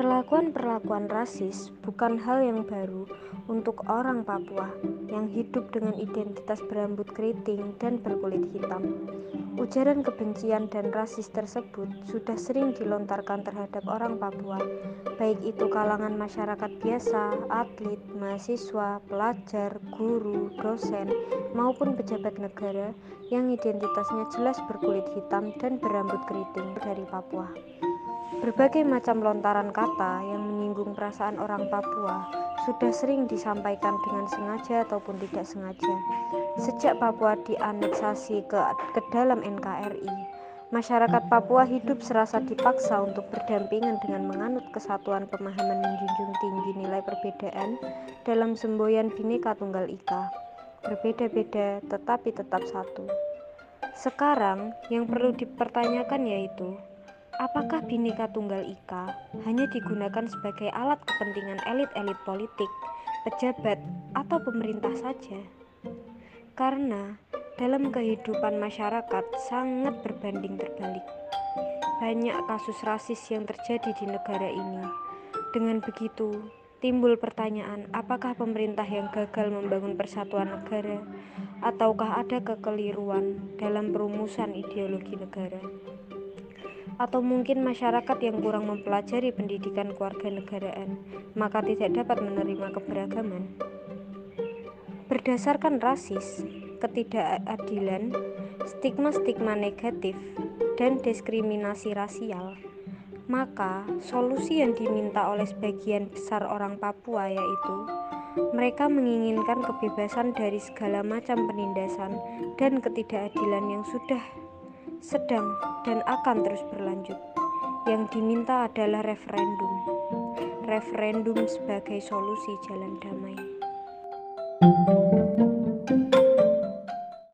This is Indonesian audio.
Perlakuan-perlakuan rasis bukan hal yang baru untuk orang Papua yang hidup dengan identitas berambut keriting dan berkulit hitam. Ujaran kebencian dan rasis tersebut sudah sering dilontarkan terhadap orang Papua, baik itu kalangan masyarakat biasa, atlet, mahasiswa, pelajar, guru, dosen, maupun pejabat negara yang identitasnya jelas berkulit hitam dan berambut keriting dari Papua. Berbagai macam lontaran kata yang menyinggung perasaan orang Papua sudah sering disampaikan dengan sengaja ataupun tidak sengaja. Sejak Papua dianeksasi ke, ke dalam NKRI, masyarakat Papua hidup serasa dipaksa untuk berdampingan dengan menganut kesatuan pemahaman menjunjung tinggi nilai perbedaan dalam semboyan Bhinneka Tunggal Ika. Berbeda-beda tetapi tetap satu. Sekarang yang perlu dipertanyakan yaitu Apakah Bhinneka Tunggal Ika hanya digunakan sebagai alat kepentingan elit-elit politik, pejabat, atau pemerintah saja? Karena dalam kehidupan masyarakat sangat berbanding terbalik. Banyak kasus rasis yang terjadi di negara ini. Dengan begitu, timbul pertanyaan apakah pemerintah yang gagal membangun persatuan negara ataukah ada kekeliruan dalam perumusan ideologi negara atau mungkin masyarakat yang kurang mempelajari pendidikan keluarga negaraan, maka tidak dapat menerima keberagaman. Berdasarkan rasis, ketidakadilan, stigma-stigma negatif, dan diskriminasi rasial, maka solusi yang diminta oleh sebagian besar orang Papua yaitu mereka menginginkan kebebasan dari segala macam penindasan dan ketidakadilan yang sudah sedang dan akan terus berlanjut. Yang diminta adalah referendum. Referendum sebagai solusi jalan damai.